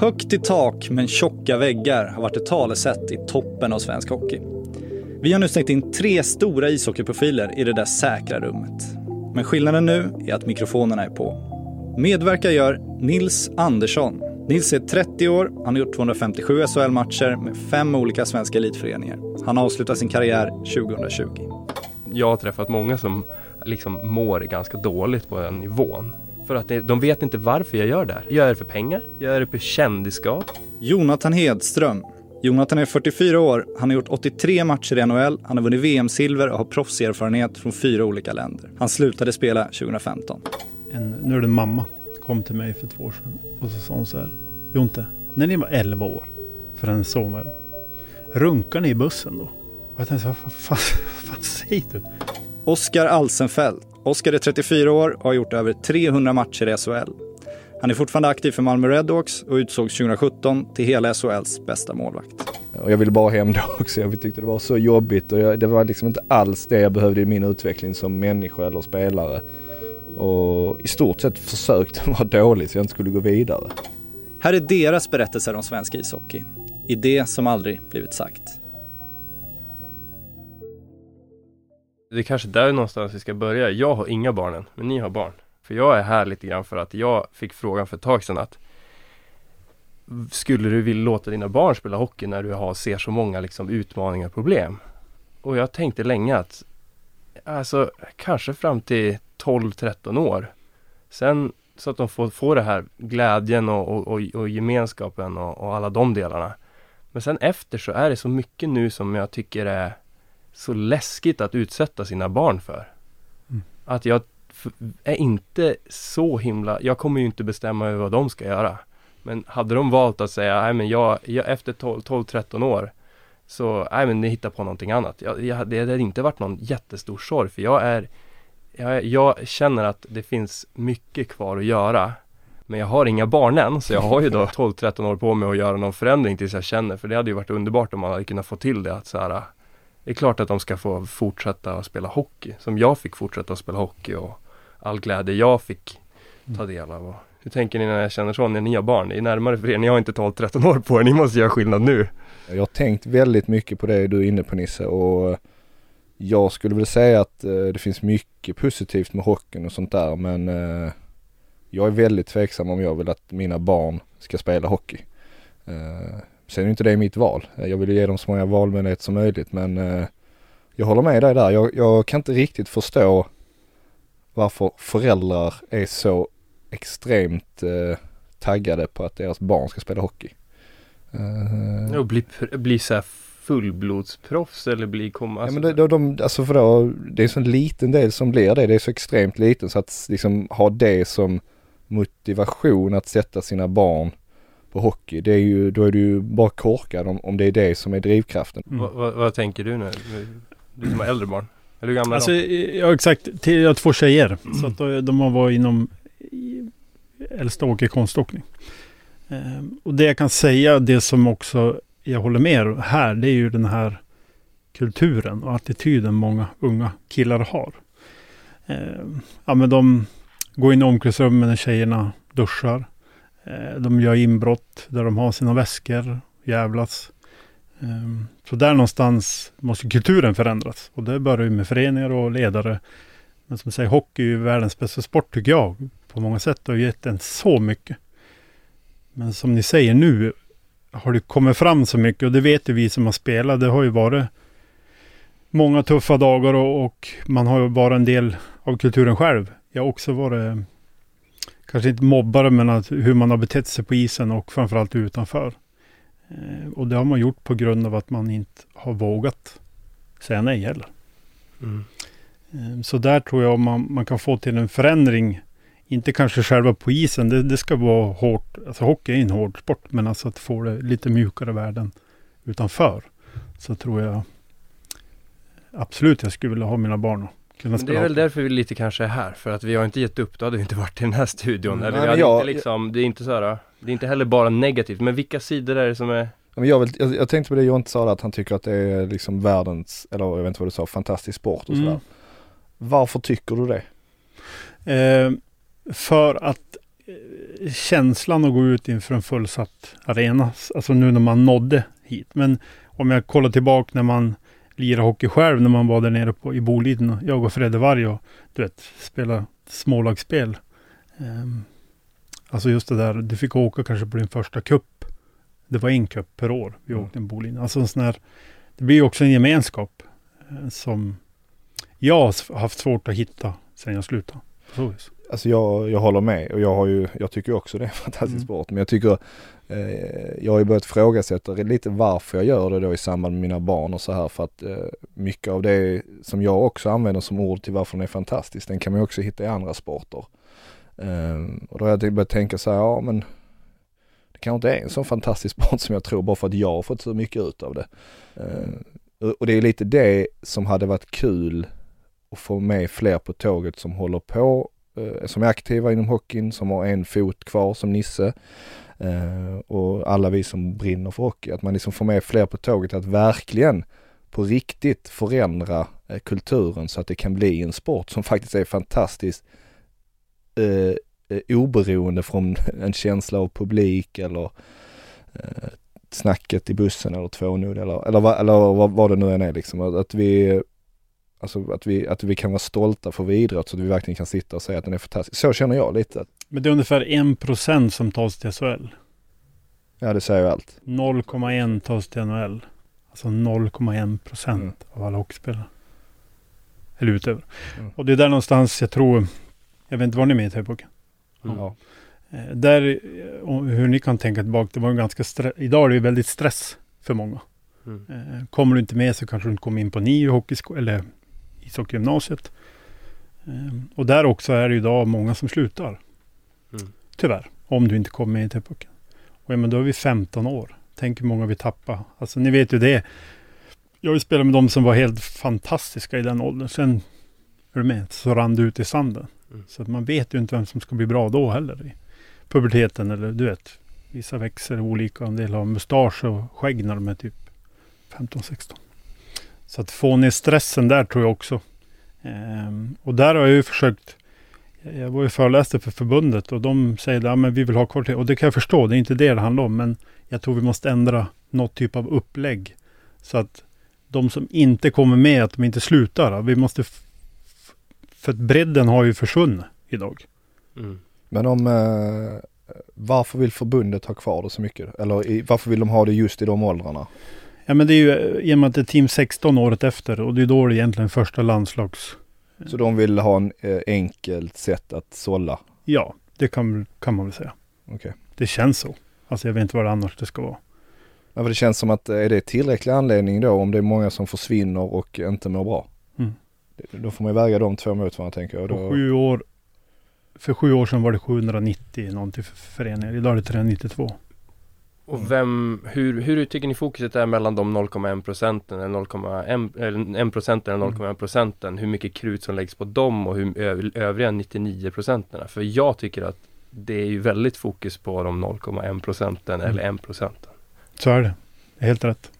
Högt i tak men tjocka väggar har varit ett talesätt i toppen av svensk hockey. Vi har nu stängt in tre stora ishockeyprofiler i det där säkra rummet. Men skillnaden nu är att mikrofonerna är på. Medverkar gör Nils Andersson. Nils är 30 år, han har gjort 257 SHL-matcher med fem olika svenska elitföreningar. Han avslutar sin karriär 2020. Jag har träffat många som liksom mår ganska dåligt på den nivån. För att de vet inte varför jag gör det här. Gör jag det för pengar? Gör jag det för kändisskap? Jonathan Hedström. Jonathan är 44 år, han har gjort 83 matcher i NHL, han har vunnit VM-silver och har proffserfarenhet från fyra olika länder. Han slutade spela 2015. En, nu är det en mamma, kom till mig för två år sedan och så sa hon så här. Jonte, när ni var 11 år, för hennes son var Runkar ni i bussen då? Och jag tänkte, vad fan, vad fan säger du? Oskar Alsenfelt. Oskar är 34 år och har gjort över 300 matcher i SHL. Han är fortfarande aktiv för Malmö Redhawks och utsågs 2017 till hela SHLs bästa målvakt. Och jag ville bara hem då också. Jag tyckte det var så jobbigt och jag, det var liksom inte alls det jag behövde i min utveckling som människa eller spelare. Och i stort sett försökte vara dålig så jag inte skulle gå vidare. Här är deras berättelser om svensk ishockey. I det som aldrig blivit sagt. Det är kanske där någonstans vi ska börja. Jag har inga barn än, men ni har barn. För jag är här lite grann för att jag fick frågan för ett tag sedan att Skulle du vilja låta dina barn spela hockey när du har, ser så många liksom utmaningar och problem? Och jag tänkte länge att Alltså kanske fram till 12-13 år Sen så att de får, får det här glädjen och, och, och, och gemenskapen och, och, alla de delarna Men sen efter så är det så mycket nu som jag tycker är så läskigt att utsätta sina barn för. Mm. Att jag är inte så himla, jag kommer ju inte bestämma över vad de ska göra. Men hade de valt att säga, nej men jag, jag efter 12-13 år så, nej men ni hittar på någonting annat. Jag, jag, det hade inte varit någon jättestor sorg för jag är jag, jag känner att det finns mycket kvar att göra. Men jag har inga barn än, så jag har ju då 12-13 år på mig att göra någon förändring tills jag känner, för det hade ju varit underbart om man hade kunnat få till det att så här, Det är klart att de ska få fortsätta att spela hockey, som jag fick fortsätta att spela hockey och all glädje jag fick ta del av. Hur tänker ni när jag känner så, när ni har barn? Ni är närmare för er, ni har inte 12-13 år på er, ni måste göra skillnad nu. Jag har tänkt väldigt mycket på det du är inne på Nisse och jag skulle väl säga att eh, det finns mycket positivt med hockeyn och sånt där men eh, jag är väldigt tveksam om jag vill att mina barn ska spela hockey. Eh, sen är inte det mitt val. Jag vill ge dem så många valmöjligheter som möjligt men eh, jag håller med dig där. Jag, jag kan inte riktigt förstå varför föräldrar är så extremt eh, taggade på att deras barn ska spela hockey. Uh, och bli, bli så här fullblodsproffs eller bli komma... Alltså. Ja men de, de, alltså för då, det är så en liten del som blir det. Det är så extremt liten så att liksom ha det som motivation att sätta sina barn på hockey. Det är ju, då är du ju bara korkad om, om det är det som är drivkraften. Mm. Va, va, vad tänker du nu? Du som har äldre barn? Eller hur gamla alltså, är de? Ja exakt, till, jag har två tjejer. Mm. Så att de, de har varit inom äldsta åker konståkning. Ehm, och det jag kan säga, det som också jag håller med här, det är ju den här kulturen och attityden många unga killar har. Ehm, ja men de går in i omklädningsrummet när tjejerna duschar. Eh, de gör inbrott där de har sina väskor, jävlas. Ehm, så där någonstans måste kulturen förändras. Och det börjar ju med föreningar och ledare. Men som säger, hockey är ju världens bästa sport tycker jag. På många sätt har har gett en så mycket. Men som ni säger nu har det kommit fram så mycket och det vet ju vi som har spelat. Det har ju varit många tuffa dagar och, och man har ju varit en del av kulturen själv. Jag har också varit kanske inte mobbare men att hur man har betett sig på isen och framförallt utanför. Eh, och det har man gjort på grund av att man inte har vågat säga nej heller. Mm. Eh, så där tror jag man, man kan få till en förändring. Inte kanske själva på isen, det, det ska vara hårt. Alltså hockey är en hård sport, men alltså att få det lite mjukare världen utanför. Så tror jag absolut jag skulle vilja ha mina barn kunna Men det är väl därför vi lite kanske är här, för att vi har inte gett upp, då hade vi inte varit i den här studion. Mm. Eller vi hade jag, inte liksom, det är inte så här, det är inte heller bara negativt, men vilka sidor är det som är men jag, vill, jag, jag tänkte på det Jonte sa att han tycker att det är liksom världens, eller jag vet inte vad du sa, fantastisk sport och mm. sådär. Varför tycker du det? Eh, för att eh, känslan att gå ut inför en fullsatt arena. Alltså nu när man nådde hit. Men om jag kollar tillbaka när man lirade hockey själv, när man var där nere på, i Boliden. Jag och Fredde Varg och du vet, spela smålagsspel. Um, alltså just det där, du fick åka kanske på din första kupp. Det var en kupp per år vi Mm. åkte en Boliden. Alltså en sån här, det blir ju också en gemenskap eh, som jag har haft svårt att hitta sen jag slutade. På så vis. Alltså jag, jag håller med och jag har ju, jag tycker också det är en fantastisk Mm. sport. Men jag tycker, eh, jag har ju börjat frågasätta lite varför jag gör det då i samband med mina barn och så här. För att eh, mycket av det som jag också använder som ord till varför den är fantastisk, den kan man ju också hitta i andra sporter. Eh, och då har jag börjat tänka så här, ja men det kanske inte är en sån fantastisk sport som jag tror bara för att jag har fått så mycket ut av det. Eh, och- det är lite det som hade varit kul att få med fler på tåget som håller på Eh, som är aktiva inom hockeyn, som har en fot kvar som Nisse. Eh, och alla vi som brinner för hockey. Att man liksom får med fler på tåget att verkligen på riktigt förändra eh, kulturen så att det kan bli en sport som faktiskt är fantastiskt eh, oberoende från en känsla av publik eller eh, snacket i bussen eller 2-0 eller, eller, vad, eller vad, vad det nu än är liksom. Att vi Alltså att vi, att vi kan vara stolta för vår idrott så att vi verkligen kan sitta och säga att den är fantastisk. Så känner jag lite. Men det är ungefär 1% som tas till SHL. Ja det säger ju allt. 0,1 tas till NHL. Alltså 0,1 procent Mm. av alla hockeyspelare. Eller utöver. Mm. Och det är där någonstans jag tror, jag vet inte var ni med i TV-pucken. Mm. Ja. Eh, där, eh, hur ni kan tänka tillbaka, det var en ganska stre- idag är det ju väldigt stress för många. Mm. Eh, kommer du inte med så kanske du inte kommer in på NIU hockeysko- eller ishockeygymnasiet. Eh, och där också är det idag många som slutar. Mm. Tyvärr. Om du inte kommer med i TV-pucken. Och ja, men då är vi 15 år. Tänk hur många vi tappar. Alltså ni vet ju det. Jag har ju spelat med de som var helt fantastiska i den åldern. Sen, är du med? Så rann det ut i sanden. Mm. Så att man vet ju inte vem som ska bli bra då heller. I puberteten eller du vet. Vissa växer olika. En del har mustasch och skägg när de är typ 15-16. Så att få ner stressen där tror jag också. Ehm, och där har jag ju försökt. Jag var ju föreläste för förbundet och de säger att men vi vill ha kvalitet. Och det kan jag förstå, det är inte det det handlar om. Men jag tror vi måste ändra något typ av upplägg. Så att de som inte kommer med, att de inte slutar. Vi måste... För att bredden har ju försvunnit idag. Mm. Men om, eh, varför vill förbundet ha kvar det så mycket? Eller i, varför vill de ha det just i de åldrarna? Ja men det är ju eh, i och med att det är team 16 året efter och det är då det är egentligen första landslags... Så de vill ha en eh, enkelt sätt att sålla? Ja, det kan, kan man väl säga. Okej. Det känns så. Alltså jag vet inte vad det annars det ska vara. Ja, det känns som att eh, är det tillräcklig anledning då om det är många som försvinner och inte mår bra? Mm. Då får man ju väga de två mot varandra tänker jag. På Då, sju år, för sju år sedan var det 790 någonting för föreningar. Idag är det 392. Och vem, hur, hur tycker ni fokuset är mellan de 0,1 procenten eller 0,1 eller 1 procenten eller 0,1 procenten? Hur mycket krut som läggs på dem och hur övriga 99 procenterna? För jag tycker att det är ju väldigt fokus på de 0,1 procenten eller 1 procenten. Så är det. Helt rätt.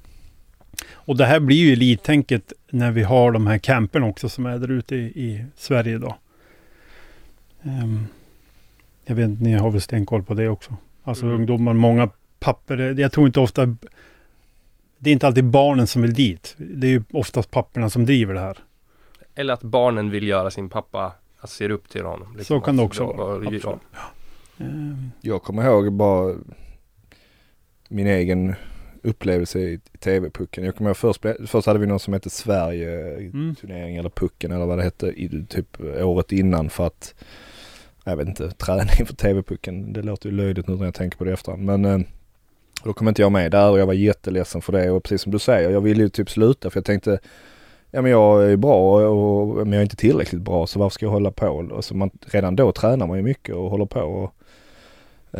Och det här blir ju elittänket när vi har de här camperna också som är där ute i, i Sverige idag. Ehm, jag vet inte, ni har väl stenkoll på det också. Alltså Mm. ungdomar, många papper. Jag tror inte ofta... Det är inte alltid barnen som vill dit. Det är ju oftast papperna som driver det här. Eller att barnen vill göra sin pappa, alltså ser upp till honom. Så kan det Att- också vara, Jag kommer ihåg bara min egen upplevelse i, TV-pucken. Jag kommer ihåg först, först hade vi någon som hette Sverige Mm. eller pucken eller vad det hette i typ året innan för att jag vet inte, träning för TV-pucken. Det låter ju löjligt nu när jag tänker på det efterhand. Men eh, då kom inte jag med där och jag var jätteledsen för det och precis som du säger, jag ville ju typ sluta för jag tänkte Ja men jag är bra och, men jag är inte tillräckligt bra så varför ska jag hålla på? Och så man, redan då tränar man ju mycket och håller på och,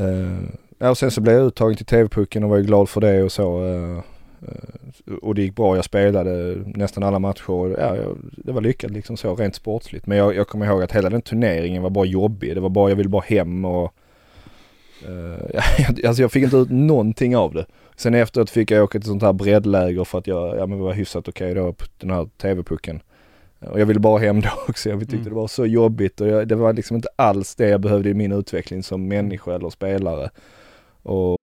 eh, Ja och sen så blev jag uttagen till TV-pucken och var ju glad för det och så. eh, eh och det gick bra, jag spelade nästan alla matcher och ja, jag, det var lyckat liksom så rent sportsligt. Men jag, jag kommer ihåg att hela den turneringen var bara jobbig. Det var bara, jag ville bara hem och ja, alltså jag fick inte ut någonting av det. Sen efteråt fick jag åka till sånt här breddläger för att jag, ja men var hyfsat okej då på den här TV-pucken. Och jag ville bara hem då också. Jag tyckte Mm. det var så jobbigt och jag, det var liksom inte alls det jag behövde i min utveckling som människa eller spelare. Och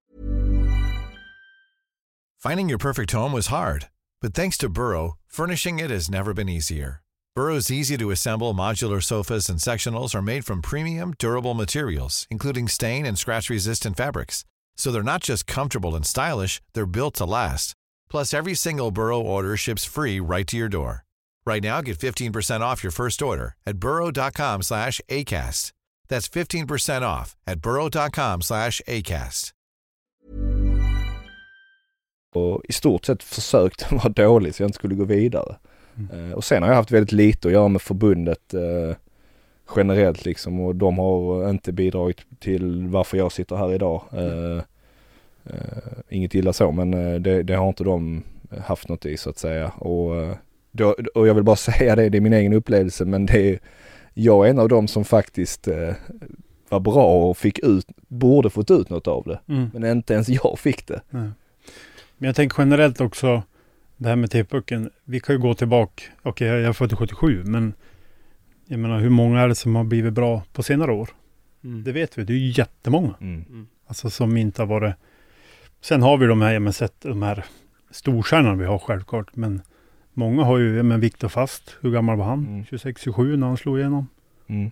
Finding your perfect home was hard, but thanks to Burrow, furnishing it has never been easier. Burrow's easy to assemble modular sofas and sectionals are made from premium, durable materials, including stain and scratch resistant fabrics. So they're not just comfortable and stylish, they're built to last. Plus, every single Burrow order ships free right to your door. Right now, get 15% off your first order at burrow.com slash ACAST. That's 15% off at burrow.com slash ACAST. och i stort sett försökt vara dålig så jag inte skulle gå vidare. Mm. Och sen har jag haft väldigt lite att göra med förbundet eh, generellt liksom och de har inte bidragit till varför jag sitter här idag. Eh, inget illa så men det, det har inte de haft något i så att säga. Och, då, och jag vill bara säga det, det är min egen upplevelse men det är, jag är en av dem som faktiskt var bra och fick ut, borde fått ut något av det. Mm. Men inte ens jag fick det. Nej. Men jag tänker generellt också det här med TV-pucken. Vi kan ju gå tillbaka. Okej, jag är född 77, men jag menar hur många är det som har blivit bra på senare år? Mm. Det vet vi. Det är ju jättemånga. Mm. Mm. Alltså som inte har varit... Sen har vi de här, men sett de här storstjärnorna vi har självklart. Men många har ju, men Viktor Fast, hur gammal var han? Mm. 26-27 när han slog igenom. Mm.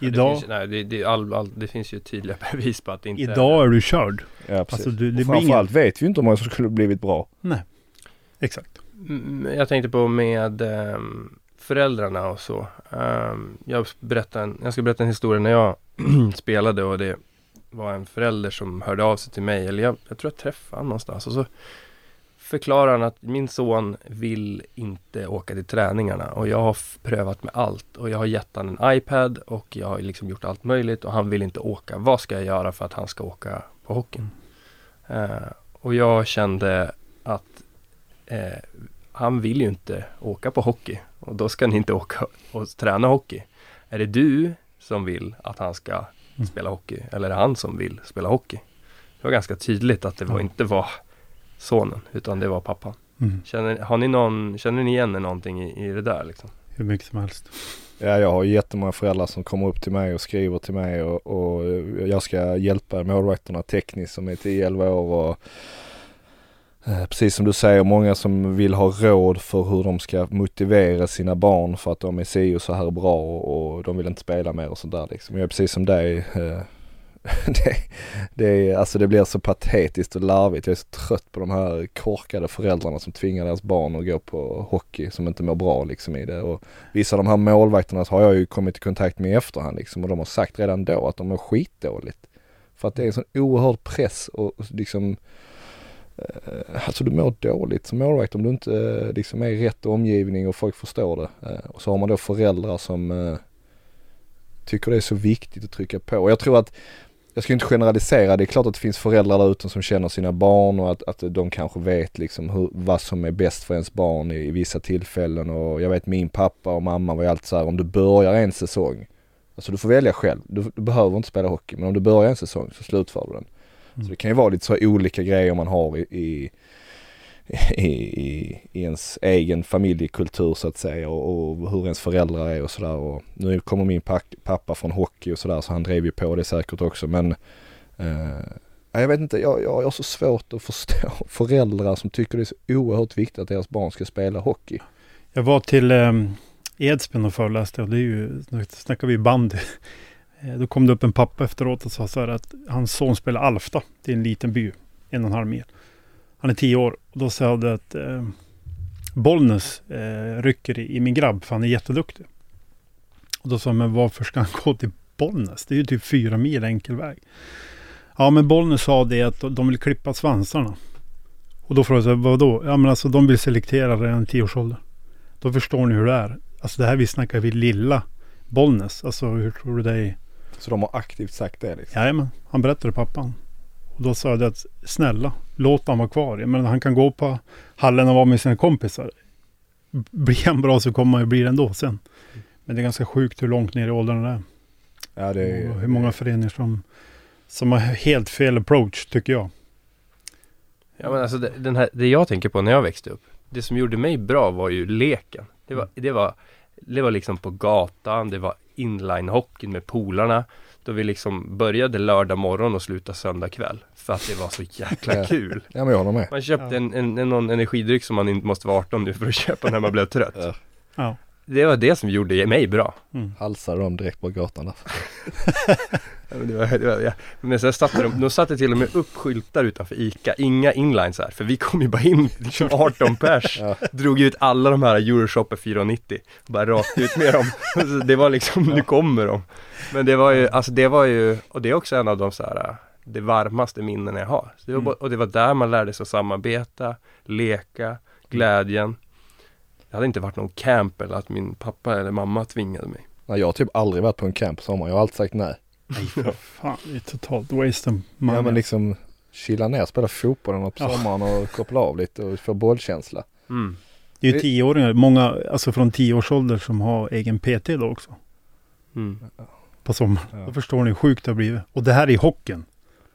Ja, Idag, Det finns, nej, det, det, all, all, det finns ju tydliga bevis på att det inte idag är du körd. Ja, precis. Alltså, du, det och blir ingen... framförallt vet vi inte hur många som skulle blivit bra. Nej, exakt. Mm, Jag tänkte på med ehm, föräldrarna och så. Ehm, jag, berättar en, jag ska berätta en historia när jag spelade och det var en förälder som hörde av sig till mig. Eller jag, jag tror jag träffade honom någonstans. Och så förklarar han att min son vill inte åka till träningarna. Och jag har prövat med allt. Och jag har gett honom en iPad och jag har liksom gjort allt möjligt. Och han vill inte åka. Vad ska jag göra för att han ska åka på hockeyn? Eh, och jag kände att eh, han vill ju inte åka på hockey och då ska ni inte åka och träna hockey. Är det du som vill att han ska Mm. spela hockey eller är det han som vill spela hockey? Det var ganska tydligt att det var, inte var sonen utan det var pappan. Mm. Känner, har ni någon, känner ni igen er någonting i, i det där liksom? Hur mycket som helst. Ja, jag har jättemånga föräldrar som kommer upp till mig och skriver till mig och, och jag ska hjälpa målvakterna tekniskt som är 10-11 år och Eh, precis som du säger, många som vill ha råd för hur de ska motivera sina barn för att de är si och så här bra och, och de vill inte spela mer och sådär liksom. Jag är precis som dig. Eh, det, det, är, alltså det blir så patetiskt och larvigt. Jag är så trött på de här korkade föräldrarna som tvingar deras barn att gå på hockey som inte mår bra liksom i det. Och vissa av de här målvakterna har jag ju kommit i kontakt med i efterhand liksom och de har sagt redan då att de mår skitdåligt. För att det är en sån oerhörd press och liksom Eh, alltså du mår dåligt som målvakt om du inte eh, liksom är i rätt omgivning och folk förstår det. Eh, och så har man då föräldrar som tycker det är så viktigt att trycka på. Och jag tror att jag ska inte generalisera, det är klart att det finns föräldrar där ute som känner sina barn och att, att de kanske vet liksom hur, vad som är bäst för ens barn i, i vissa tillfällen och jag vet min pappa och mamma var ju alltid så här om du börjar en säsong, alltså du får välja själv, du, du behöver inte spela hockey men om du börjar en säsong så slutför du den. Mm. Så det kan ju vara lite så olika grejer man har i, i i, i, i ens egen familjekultur så att säga och, och hur ens föräldrar är och sådär. Nu kommer min pappa från hockey och sådär så han drev ju på det säkert också men eh, ja, jag vet inte, jag, jag har så svårt att förstå föräldrar som tycker det är så oerhört viktigt att deras barn ska spela hockey. Jag var till um, Edsbyn och föreläste och det är ju, snackar vi bandy. Eh, då kom det upp en pappa efteråt och sa så här att hans son spelar Alfta. Det är en liten by, en och en halv mil. Han är tio år och då sa jag att eh, Bollnäs eh, rycker i, i min grabb för han är jätteduktig. Och då sa han, men varför ska han gå till Bollnäs? Det är ju typ fyra mil enkel väg. Ja, men Bollnäs sa det att de vill klippa svansarna. Och då frågade jag, vadå? Ja, men alltså de vill selektera redan i tioårsåldern. Då förstår ni hur det är. Alltså det här vi snackar vid lilla Bollnäs. Alltså hur tror du det är? Så de har aktivt sagt det liksom. Jajamän, han berättade pappan. Och då sa jag det att snälla, låt han vara kvar. Menar, han kan gå på hallen och vara med sina kompisar. Blir han bra så kommer han ju bli det ändå sen. Men det är ganska sjukt hur långt ner i åldern det är. Ja det är, och hur många föreningar som, som har helt fel approach tycker jag. Ja men alltså det, den här, det jag tänker på när jag växte upp Det som gjorde mig bra var ju leken Det var, det var Det var liksom på gatan, det var inlinehockeyn med polarna. Då vi liksom började lördag morgon och slutade söndag kväll. För att det var så jäkla kul. Ja men jag håller med. Man köpte Ja. en, en, en, någon energidryck som man inte måste vara 18 nu för att köpa när man blev trött. Ja. Ja. Det var det som gjorde mig bra. Mm. Halsade dem direkt på gatan där. Men, det var, det var, ja. men sen satte de, de satte till och med upp skyltar utanför ICA, inga inlines här, för vi kom ju bara in liksom 18 pers, Ja. drog ut alla de här Euroshopper 490, bara rakt ut med dem. Så det var liksom, nu kommer de. Men det var ju, alltså det var ju, och det är också en av de så här, det varmaste minnen jag har. Det var, Mm. Och det var där man lärde sig att samarbeta, leka, glädjen. Det hade inte varit någon camp eller att min pappa eller mamma tvingade mig. Nej, jag har typ aldrig varit på en camp på sommaren. Jag har alltid sagt nej. Nej, för fan. Det är totalt waste of money. Ja men liksom chilla ner, spela fotboll på Ja. sommaren och koppla av lite och få bollkänsla. Mm. det är ju tioåringar, många, alltså från tio års ålder som har egen PT då också. Mm. På sommaren. Ja. Då förstår ni hur sjukt det har blivit. Och det här är i hockeyn.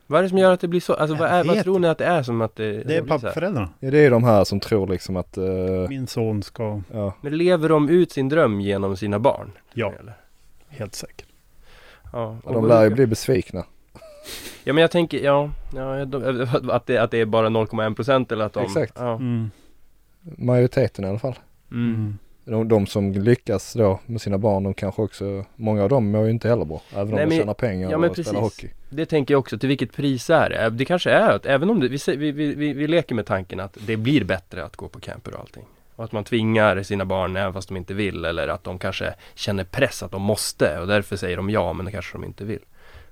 Vad är det som gör att det blir så? Alltså vad, Jag är, vad tror ni att det är som att det, Det är pappaföräldrarna. Ja det är de här som tror liksom att, eh, Min son ska, ja, Men lever de ut sin dröm genom sina barn? ja, Eller? helt säkert. Ja, och de lär ju bli besvikna. Ja men jag tänker, ja, ja de, att, det, att det är bara 0,1% eller att de Exakt. Ja. Mm. Majoriteten i alla fall. Mm. De, de som lyckas då med sina barn, de kanske också, många av dem mår ju inte heller bra. Även om Nej, de men- tjänar pengar ja, och spelar precis. hockey. Det tänker jag också, till vilket pris är det? Det kanske är att även om det, vi, vi, vi, vi leker med tanken att det blir bättre att gå på camper och allting. Och att man tvingar sina barn även fast de inte vill eller att de kanske känner press att de måste och därför säger de ja men det kanske de inte vill.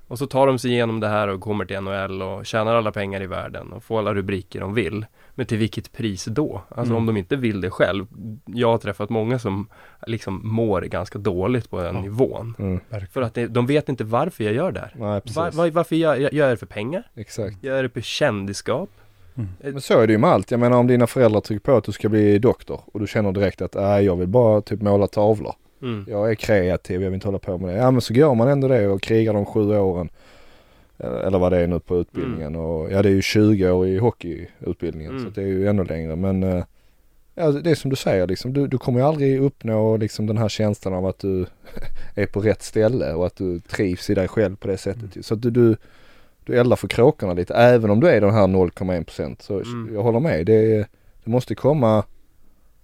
Och så tar de sig igenom det här och kommer till NHL och tjänar alla pengar i världen och får alla rubriker de vill. Men till vilket pris då? Alltså Mm. om de inte vill det själv. Jag har träffat många som liksom mår ganska dåligt på den Ja. nivån. Mm. För att det, de vet inte varför jag gör det här. Nej. Var, var, varför gör jag, gör jag det för pengar? Exakt. Gör jag det för kändisskap? Men så är det ju med allt. Jag menar om dina föräldrar trycker på att du ska bli doktor och du känner direkt att nej jag vill bara typ måla tavlor. Mm. Jag är kreativ, jag vill inte hålla på med det. Ja men så gör man ändå det och krigar de sju åren. Eh, Eller vad det är nu på utbildningen. Och, ja det är ju 20 år i hockeyutbildningen Mm. så det är ju ännu längre. Men eh, ja, det är som du säger liksom. Du, du kommer ju aldrig uppnå liksom den här känslan av att du är på rätt ställe och att du trivs i dig själv på det sättet. ju. Så att du, du, du eldar för kråkorna lite. Även om du är den här 0,1% så Mm. jag håller med. Det, det måste komma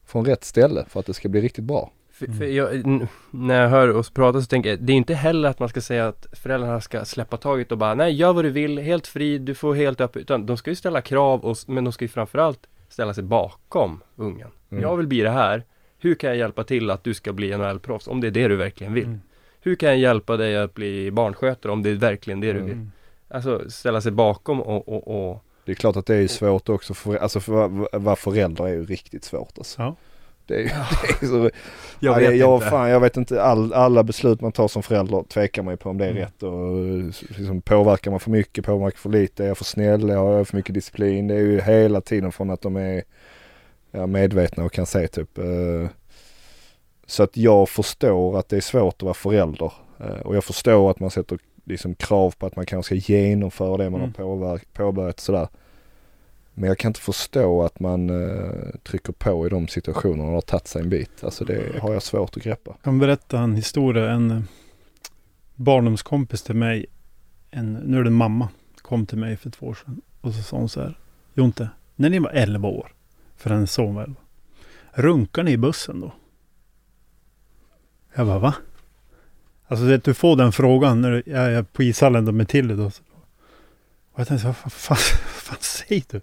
från rätt ställe för att det ska bli riktigt bra. För, Mm. för jag, n- när jag hör oss prata så tänker jag, det är inte heller att man ska säga att föräldrarna ska släppa taget och bara nej, gör vad du vill, helt fri, du får helt öppet, utan de ska ju ställa krav, och, men de ska ju framförallt ställa sig bakom ungen. Mm. Jag vill bli det här, hur kan jag hjälpa till att du ska bli NHL-proffs, om det är det du verkligen vill? Mm. Hur kan jag hjälpa dig att bli barnskötare, om det är verkligen det du Mm. vill? Mm. Alltså ställa sig bakom och, och, och Det är klart att det är svårt också för, alltså för vad förälder är ju riktigt svårt alltså. Ja. Det är, ju- det är så, jag ja, vet jag, inte. Fan, jag vet inte, all, alla beslut man tar som förälder tvekar man ju på om det är Mm. rätt och liksom, påverkar man för mycket, påverkar man för lite, är jag för snäll, har jag för mycket disciplin? Det är ju hela tiden från att de är ja, medvetna och kan se typ. Eh, så att jag förstår att det är svårt att vara förälder eh, och jag förstår att man sätter liksom krav på att man kanske ska genomföra det man Mm. har påbörjat sådär. Men jag kan inte förstå att man eh, trycker på i de situationerna och har tagit sig en bit. Alltså det har jag svårt att greppa. Jag kan berätta en historia. En eh, barndomskompis till mig, en, nu är det en mamma, kom till mig för två år sedan. Och så sa hon så här. Jonte, när ni var 11 år, för hennes son var 11. Runkar ni i bussen då? Jag bara, va? Alltså det, du får den frågan när jag är på ishallen då med Tilly då. Och jag tänkte, vad fan, fan, säger du?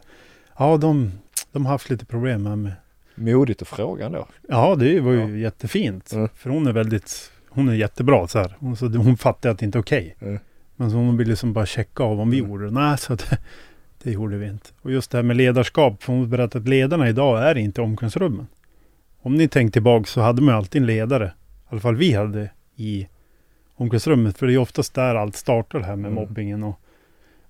Ja, de, de har haft lite problem med. Modigt att fråga ändå. Ja, det var ju Ja. jättefint. Mm. För hon är väldigt, hon är jättebra så här. Hon, så hon fattar att det inte är okej. Mm. Men så hon ville liksom bara checka av om vi Mm. gjorde det. Nej, så det, det gjorde vi inte. Och just det här med ledarskap. För hon berättade att ledarna idag är inte omklädningsrummen. Om ni tänker tillbaka så hade man ju alltid en ledare. I alla fall vi hade i omklädningsrummet. För det är oftast där allt startar det här med Mm. mobbingen och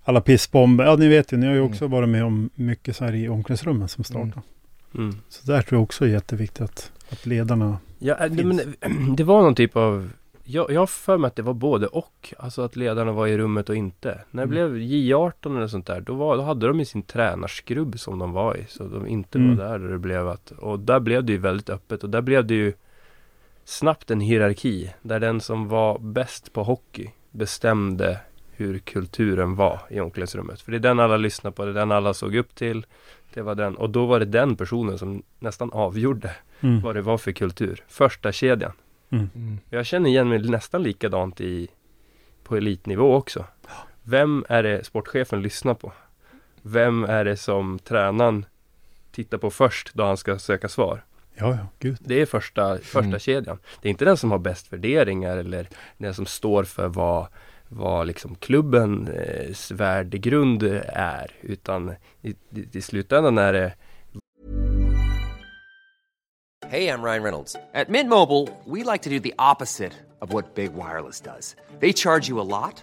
alla pissbomber. Ja, ni vet ju, ni har ju Mm. också varit med om mycket så här i omklädningsrummen som startar. Mm. Så där tror jag också är jätteviktigt att, att ledarna Ja, äh, det, men, det var någon typ av jag, jag har för mig att det var både och. Alltså att ledarna var i rummet och inte. När det Mm. blev J18 eller sånt där, då, var, då hade de ju sin tränarskrubb som de var i. Så de inte Mm. var där. där det blev att, och där blev det ju väldigt öppet. Och där blev det ju snabbt en hierarki där den som var bäst på hockey bestämde hur kulturen var i omklädningsrummet. För det är den alla lyssnade på, det är den alla såg upp till. Det var den, och då var det den personen som nästan avgjorde Mm. vad det var för kultur. Första kedjan. Mm. Jag känner igen mig nästan likadant i på elitnivå också. Vem är det sportchefen lyssnar på? Vem är det som tränaren tittar på först då han ska söka svar? Ja, ja, gud. Det är första, första Mm. kedjan. Det är inte den som har bäst värderingar eller den som står för vad, vad liksom klubbens värdegrund är. Utan i, i, i slutändan är det Hey, I'm Ryan Reynolds. At Mint Mobile, we like to do the opposite of what Big Wireless does. They charge you a lot,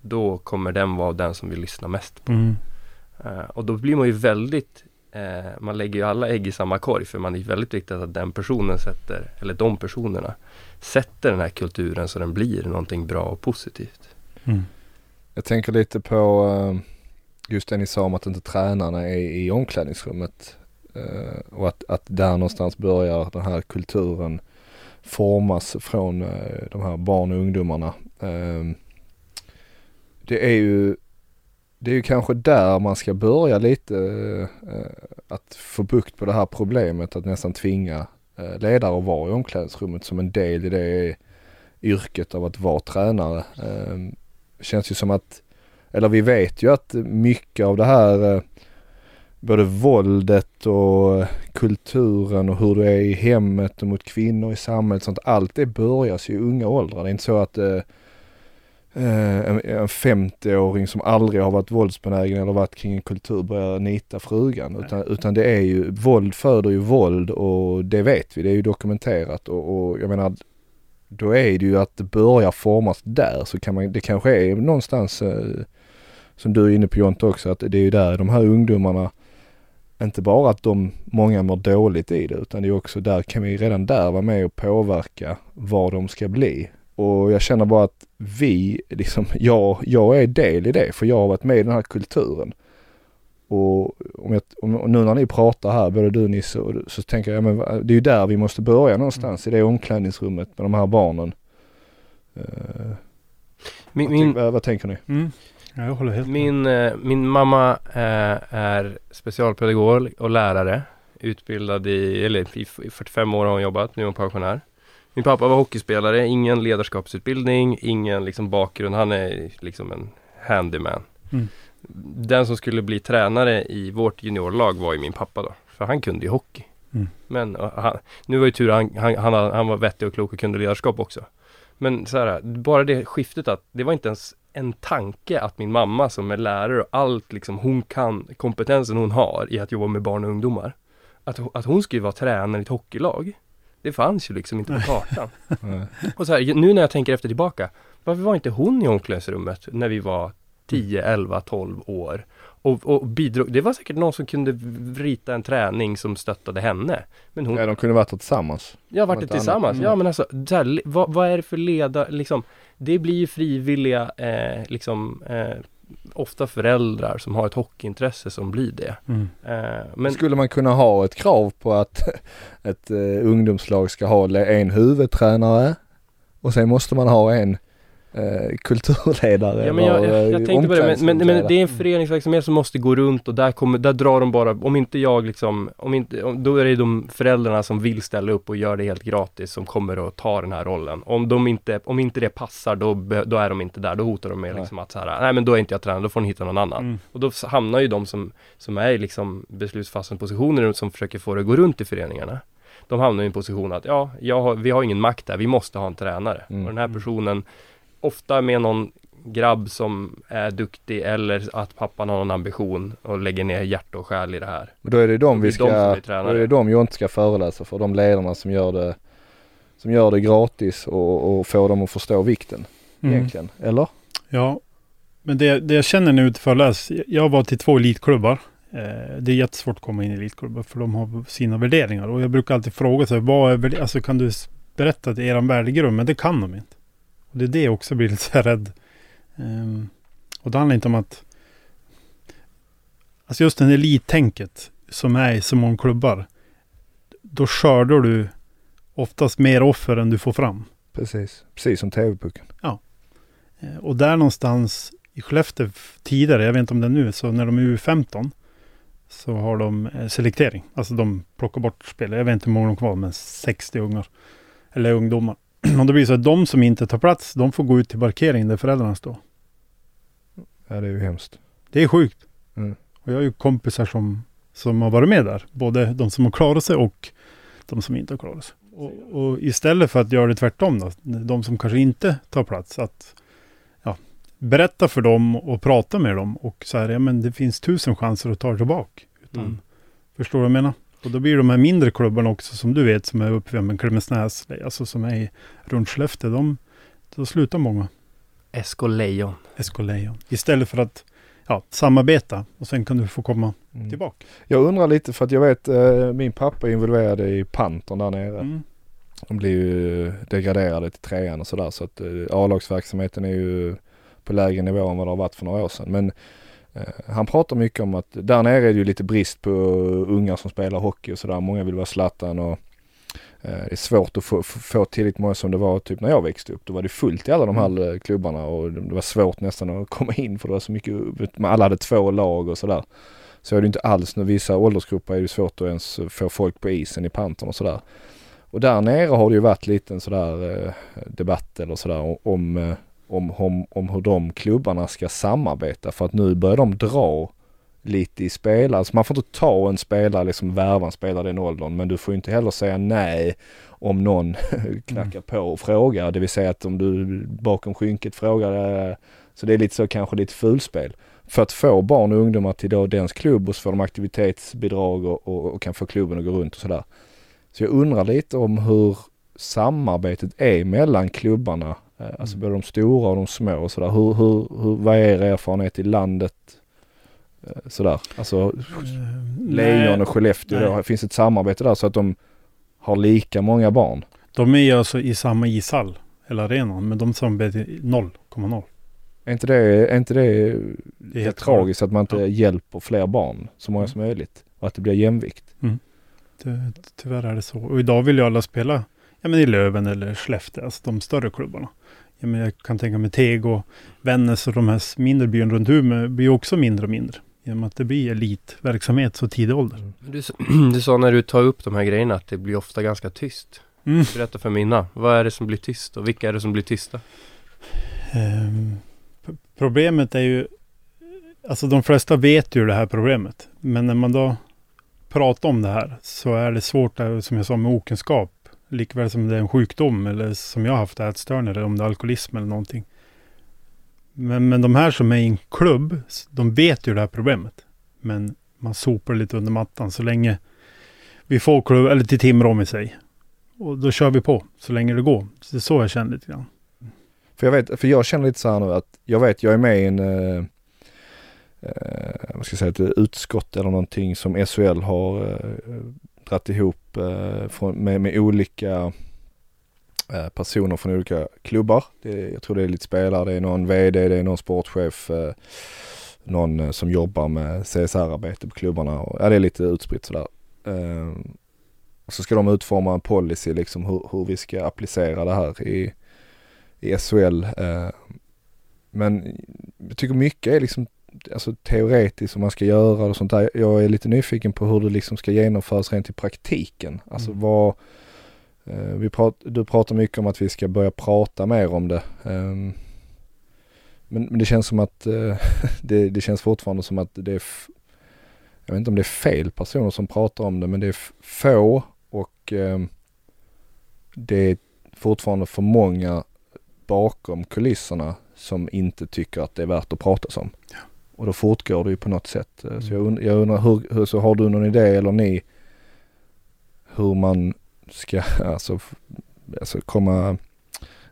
Då kommer den vara den som vi lyssnar mest på. Mm. Eh, och då blir man ju väldigt eh, Man lägger ju alla ägg i samma korg för man är väldigt viktigt att den personen sätter Eller de personerna Sätter den här kulturen så den blir någonting bra och positivt. Mm. Jag tänker lite på eh, just det ni sa om att inte tränarna är i omklädningsrummet. Och att, att där någonstans börjar den här kulturen formas från de här barn och ungdomarna. Det är ju det är ju kanske där man ska börja lite eh, att få bukt på det här problemet att nästan tvinga eh, ledare att vara i omklädningsrummet som en del i det yrket av att vara tränare. Eh, känns ju som att, eller vi vet ju att mycket av det här eh, både våldet och eh, kulturen och hur du är i hemmet och mot kvinnor i samhället sånt. Allt det börjas ju i unga åldrar. Det är inte så att eh, en, en 50-åring som aldrig har varit våldsbenägen eller varit kring en kultur börjar nita frugan. Utan, utan det är ju, våld föder ju våld och det vet vi, det är ju dokumenterat och, och jag menar då är det ju att det börjar formas där så kan man, det kanske är någonstans eh, som du är inne på Jonte också att det är ju där de här ungdomarna inte bara att de, många mår dåligt i det utan det är också där kan vi redan där vara med och påverka vad de ska bli. Och jag känner bara att vi, liksom, jag, jag är del i det för jag har varit med i den här kulturen. Och, om jag, om, och nu när ni pratar här, både du Nisse och så tänker jag, men va- det är ju där vi måste börja någonstans, i det omklädningsrummet med de här barnen. Eh, Min, vad, min, vad, vad tänker ni? Mm. Ja, jag håller helt med. min, eh, min mamma eh, är specialpedagog och lärare. Utbildad i, eller i 45 år har hon jobbat, nu är hon pensionär. Min pappa var hockeyspelare, ingen ledarskapsutbildning, ingen liksom bakgrund. Han är liksom en handyman. Mm. Den som skulle bli tränare i vårt juniorlag var ju min pappa då. För han kunde ju hockey. Mm. Men han, nu var ju tur han, han, han, han var vettig och klok och kunde ledarskap också. Men så här, bara det skiftet att det var inte ens en tanke att min mamma som är lärare och allt liksom hon kan, kompetensen hon har i att jobba med barn och ungdomar. Att, att hon skulle vara tränare i ett hockeylag. Det fanns ju liksom inte på kartan. Och så här, nu när jag tänker efter tillbaka. Varför var inte hon i omklädningsrummet när vi var 10, 11, 12 år? Och, och bidrog, det var säkert någon som kunde rita en träning som stöttade henne. Men hon, Ja, de kunde varit tillsammans. jag har något varit det tillsammans. Mm. Ja men alltså, så här, vad, vad är det för leda, liksom, det blir ju frivilliga, eh, liksom, eh, ofta föräldrar som har ett hockeyintresse som blir det. Mm. Eh, men Skulle man kunna ha ett krav på att ett eh, ungdomslag ska ha en huvudtränare och sen måste man ha en eh, kulturledare Ja men jag, eller, jag, eh, jag tänkte på det, men, men, men det är en föreningsverksamhet som måste gå runt och där kommer, där drar de bara, om inte jag liksom, om inte, om, då är det de föräldrarna som vill ställa upp och gör det helt gratis som kommer att ta den här rollen. Om de inte, om inte det passar då, då är de inte där, då hotar de med Nej. liksom att så här, nej men då är inte jag tränare, då får ni hitta någon annan. Mm. Och då hamnar ju de som, som är i liksom beslutsfattande positioner som försöker få det att gå runt i föreningarna. De hamnar i en position att ja, jag har, vi har ingen makt där, vi måste ha en tränare. Mm. Och den här personen, ofta med någon grabb som är duktig eller att pappan har någon ambition och lägger ner hjärta och själ i det här. Men då är det de vi är de som ska, blir då är det de jag inte ska föreläsa för, de ledarna som gör det som gör det gratis och, och får dem att förstå vikten Mm. egentligen. Eller? Ja, men det, det jag känner nu till förläs, jag var till två elitklubbar. Eh, det är jättesvårt att komma in i elitklubbar för de har sina värderingar. Och jag brukar alltid fråga sig, vad är, alltså kan du berätta till eran värdegrund? Men det kan de inte. Det är det jag också blir lite rädd. Ehm, och det handlar inte om att... Alltså just den elittänket som är i så många klubbar. Då skördar du oftast mer offer än du får fram. Precis, precis som TV-pucken. Eh, Och där någonstans i Skellefteå tidigare, jag vet inte om det är nu, så när de är U15 så har de eh, selektering. Alltså de plockar bort spelare. Jag vet inte hur många de kvar, men 60 ungar. Eller ungdomar. Och då blir det så att de som inte tar plats, de får gå ut till parkeringen där föräldrarna står. Ja det är ju hemskt. Det är sjukt. Mm. Och jag har ju kompisar som, som har varit med där. Både de som har klarat sig och de som inte har klarat sig. Och, och istället för att göra det tvärtom då, de som kanske inte tar plats, att ja, berätta för dem och prata med dem och så här, ja men det finns tusen chanser att ta det tillbaka. Utan, Mm. Förstår du vad jag menar? Och då blir de här mindre klubbarna också som du vet, som är uppe vid Klemensnäs, alltså som är i, runt Skellefteå, de, då slutar många. SK Lejon. SK Lejon. Istället för att ja, samarbeta och sen kan du få komma Mm. tillbaka. Jag undrar lite för att jag vet eh, min pappa är involverad i Pantern där nere. Mm. De blir ju degraderade till trean och sådär så att eh, A-lagsverksamheten är ju på lägre nivå än vad det har varit för några år sedan. Men han pratar mycket om att där nere är det ju lite brist på unga som spelar hockey och sådär. Många vill vara Zlatan och eh, det är svårt att få, få tillräckligt många som det var typ när jag växte upp. Då var det fullt i alla de här eh, klubbarna och det var svårt nästan att komma in för det var så mycket, alla hade två lag och sådär. Så är det inte alls nu. Vissa åldersgrupper är det svårt att ens få folk på isen i Pantern och sådär. Och där nere har det ju varit lite en sådär eh, debatt eller sådär om, eh, om, om, om hur de klubbarna ska samarbeta för att nu börjar de dra lite i spelare. Alltså man får inte ta en spelare, liksom värva en spelare i den åldern men du får ju inte heller säga nej om någon knackar på och frågar. Det vill säga att om du bakom skynket frågar. Så det är lite så kanske lite fulspel. För att få barn och ungdomar till då dens klubb och så får de aktivitetsbidrag och, och, och kan få klubben att gå runt och sådär. Så jag undrar lite om hur samarbetet är mellan klubbarna eh, Alltså Mm. både de stora och de små och sådär. Hur, hur, hur, vad är er erfarenhet i landet? Eh, Sådär. Alltså Lejon och Skellefteå nej. Finns ett samarbete där så att de har lika många barn? De är ju alltså i samma ishall, hela arenan, men de samarbetar i 0,0. Är inte det, är inte det, Det är helt tragiskt att man inte Ja. hjälper fler barn så många Mm. som möjligt? Och att det blir jämvikt? Det, tyvärr är det så. Och idag vill ju alla spela ja, men i Löven eller Skellefteå, alltså de större klubbarna. Ja, men jag kan tänka mig Tego, Vännäs och de här mindre byarna runt Umeå blir också mindre och mindre. Genom att det blir elitverksamhet så tidig ålder. Men Du, du sa när du tar upp de här grejerna att det blir ofta ganska tyst. Mm. Berätta för Minna, vad är det som blir tyst och vilka är det som blir tysta? P- problemet är ju, alltså de flesta vet ju det här problemet. Men när man då pratar om det här så är det svårt, där, som jag sa, med okunskap. Likväl som det är en sjukdom eller som jag har haft ätstörningar eller om det är alkoholism eller någonting. Men, men de här som är i en klubb, de vet ju det här problemet. Men man sopar lite under mattan så länge vi får klubb, eller till Timrå med sig. Och då kör vi på så länge det går. Så det är så jag känner lite grann. För jag vet, för jag känner lite så här nu att jag vet jag är med i en eh, eh vad ska jag säga, ett utskott eller någonting som SHL har eh, dratt ihop eh, från, med, med olika eh, personer från olika klubbar. Det, jag tror det är lite spelare, det är någon VD, det är någon sportchef, eh, någon eh, som jobbar med CSR-arbete på klubbarna. Och, ja, det är lite utspritt sådär. Eh, och så ska de utforma en policy liksom hur, hur vi ska applicera det här i, i SHL. Eh, men jag tycker mycket är liksom alltså, teoretiskt som man ska göra och sånt där. Jag är lite nyfiken på hur det liksom ska genomföras rent i praktiken. Alltså Mm. vad eh, vi prat, du pratar mycket om att vi ska börja prata mer om det. Ehm, men, men det känns som att eh, det, det känns fortfarande som att det är jag vet inte om det är fel personer som pratar om det men det är få och ehm, det är fortfarande för många bakom kulisserna som inte tycker att det är värt att prata om. Och då fortgår det ju på något sätt. Eh, Så jag, und- jag undrar, hur, hur, så har du någon idé eller ni hur man ska alltså alltså komma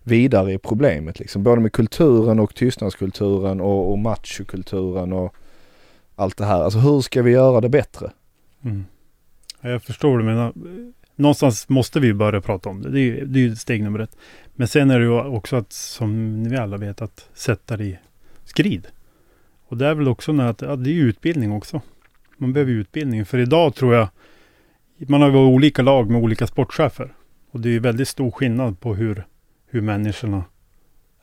vidare i problemet liksom. Både med kulturen och tystnadskulturen och, och machokulturen och allt det här. Alltså hur ska vi göra det bättre? Mm. Ja, Jag förstår vad du menar. Någonstans måste vi börja prata om det. Det är ju det är ju steg nummer ett. Men sen är det ju också att, som vi alla vet, att sätta det i skrid. Och det är väl också att, ja, det är utbildning också. Man behöver utbildning. För idag tror jag, man har ju olika lag med olika sportchefer. Och det är ju väldigt stor skillnad på hur, hur människorna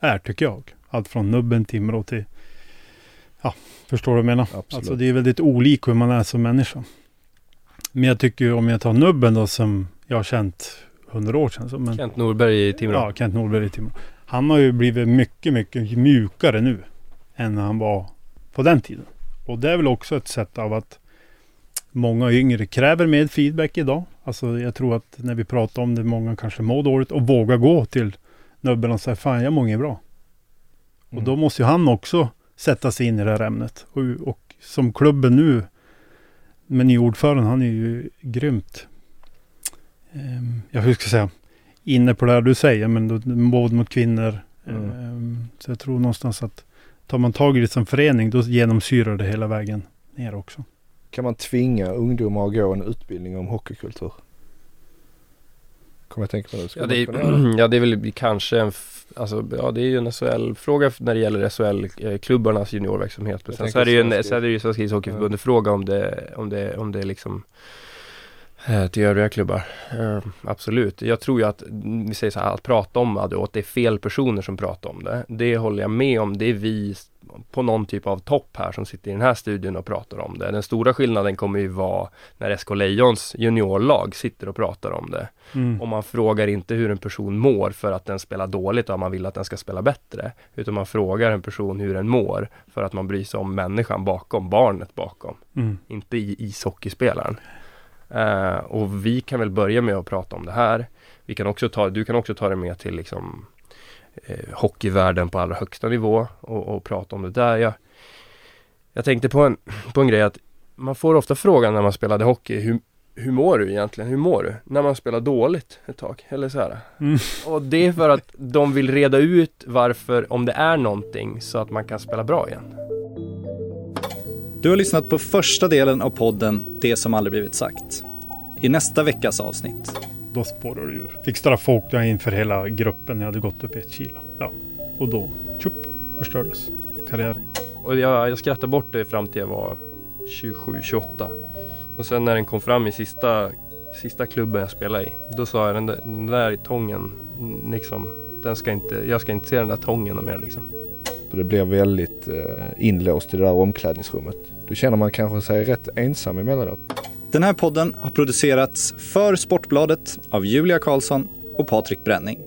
är, tycker jag. Allt från nubben, Timrå till, ja, förstår du vad jag menar? Absolut. Alltså det är väldigt olika hur man är som människa. Men jag tycker ju om jag tar nubben då som jag har känt hundra år sedan. Men, Kent Norberg i Timrå. Ja, Kent Norberg i Timrå. Han har ju blivit mycket, mycket mjukare nu än när han var på den tiden. Och det är väl också ett sätt av att många yngre kräver mer feedback idag. Alltså jag tror att när vi pratar om det, många kanske mår dåligt och vågar gå till nubben och säga fan jag mår inget bra. Och Mm. då måste ju han också sätta sig in i det här ämnet. Och, och som klubben nu med ny ordförande, han är ju grymt. Um, jag hur ska jag säga? Inne på det här du säger, men då, våld mot kvinnor. Mm. Ehm, så jag tror någonstans att tar man tag i det som förening, då genomsyrar det hela vägen ner också. Kan man tvinga ungdomar att gå en utbildning om hockeykultur? Kommer jag tänka på nu. Ja det, är, ja det är väl kanske en, alltså ja det är ju en SHL-fråga när det gäller SHL-klubbarnas juniorverksamhet. Men Jag sen så är det ju en, så är det ju Svenska ishockeyförbundet fråga om det, om det, om det är liksom eh, till övriga klubbar. Eh, absolut. Jag tror ju att, vi säger så här, att prata om det och att det är fel personer som pratar om det. Det håller jag med om. Det är vi på någon typ av topp här som sitter i den här studion och pratar om det. Den stora skillnaden kommer ju vara när SK Lejons juniorlag sitter och pratar om det. Mm. Och man frågar inte hur en person mår för att den spelar dåligt och man vill att den ska spela bättre. Utan man frågar en person hur den mår för att man bryr sig om människan bakom, barnet bakom. Mm. Inte i ishockeyspelaren. Eh, och vi kan väl börja med att prata om det här. Vi kan också ta, du kan också ta det med till liksom eh, hockeyvärlden på allra högsta nivå och, och prata om det där. Jag, jag tänkte på en, på en grej att man får ofta frågan när man spelade hockey, hur, hur mår du egentligen? Hur mår du? När man spelar dåligt ett tag, eller så här. Mm. Och det är för att de vill reda ut varför, om det är någonting, så att man kan spela bra igen. Du har lyssnat på första delen av podden Det som aldrig blivit sagt. I nästa veckas avsnitt Då spårar det ur. Fick straffåka inför hela gruppen. Jag hade gått upp ett kilo. Ja. Och då, tjup, förstördes karriären. Och jag, jag skrattade bort det fram till jag var 27-28. Och sen när den kom fram i sista, sista klubben jag spelade i. Då sa jag den där, den där tången, liksom, den ska inte, jag ska inte se den där tången mer liksom. Det blir väldigt eh, inlåst i det där omklädningsrummet. Då känner man kanske sig rätt ensam emellanåt. Den här podden har producerats för Sportbladet av Julia Karlsson och Patrik Bränning.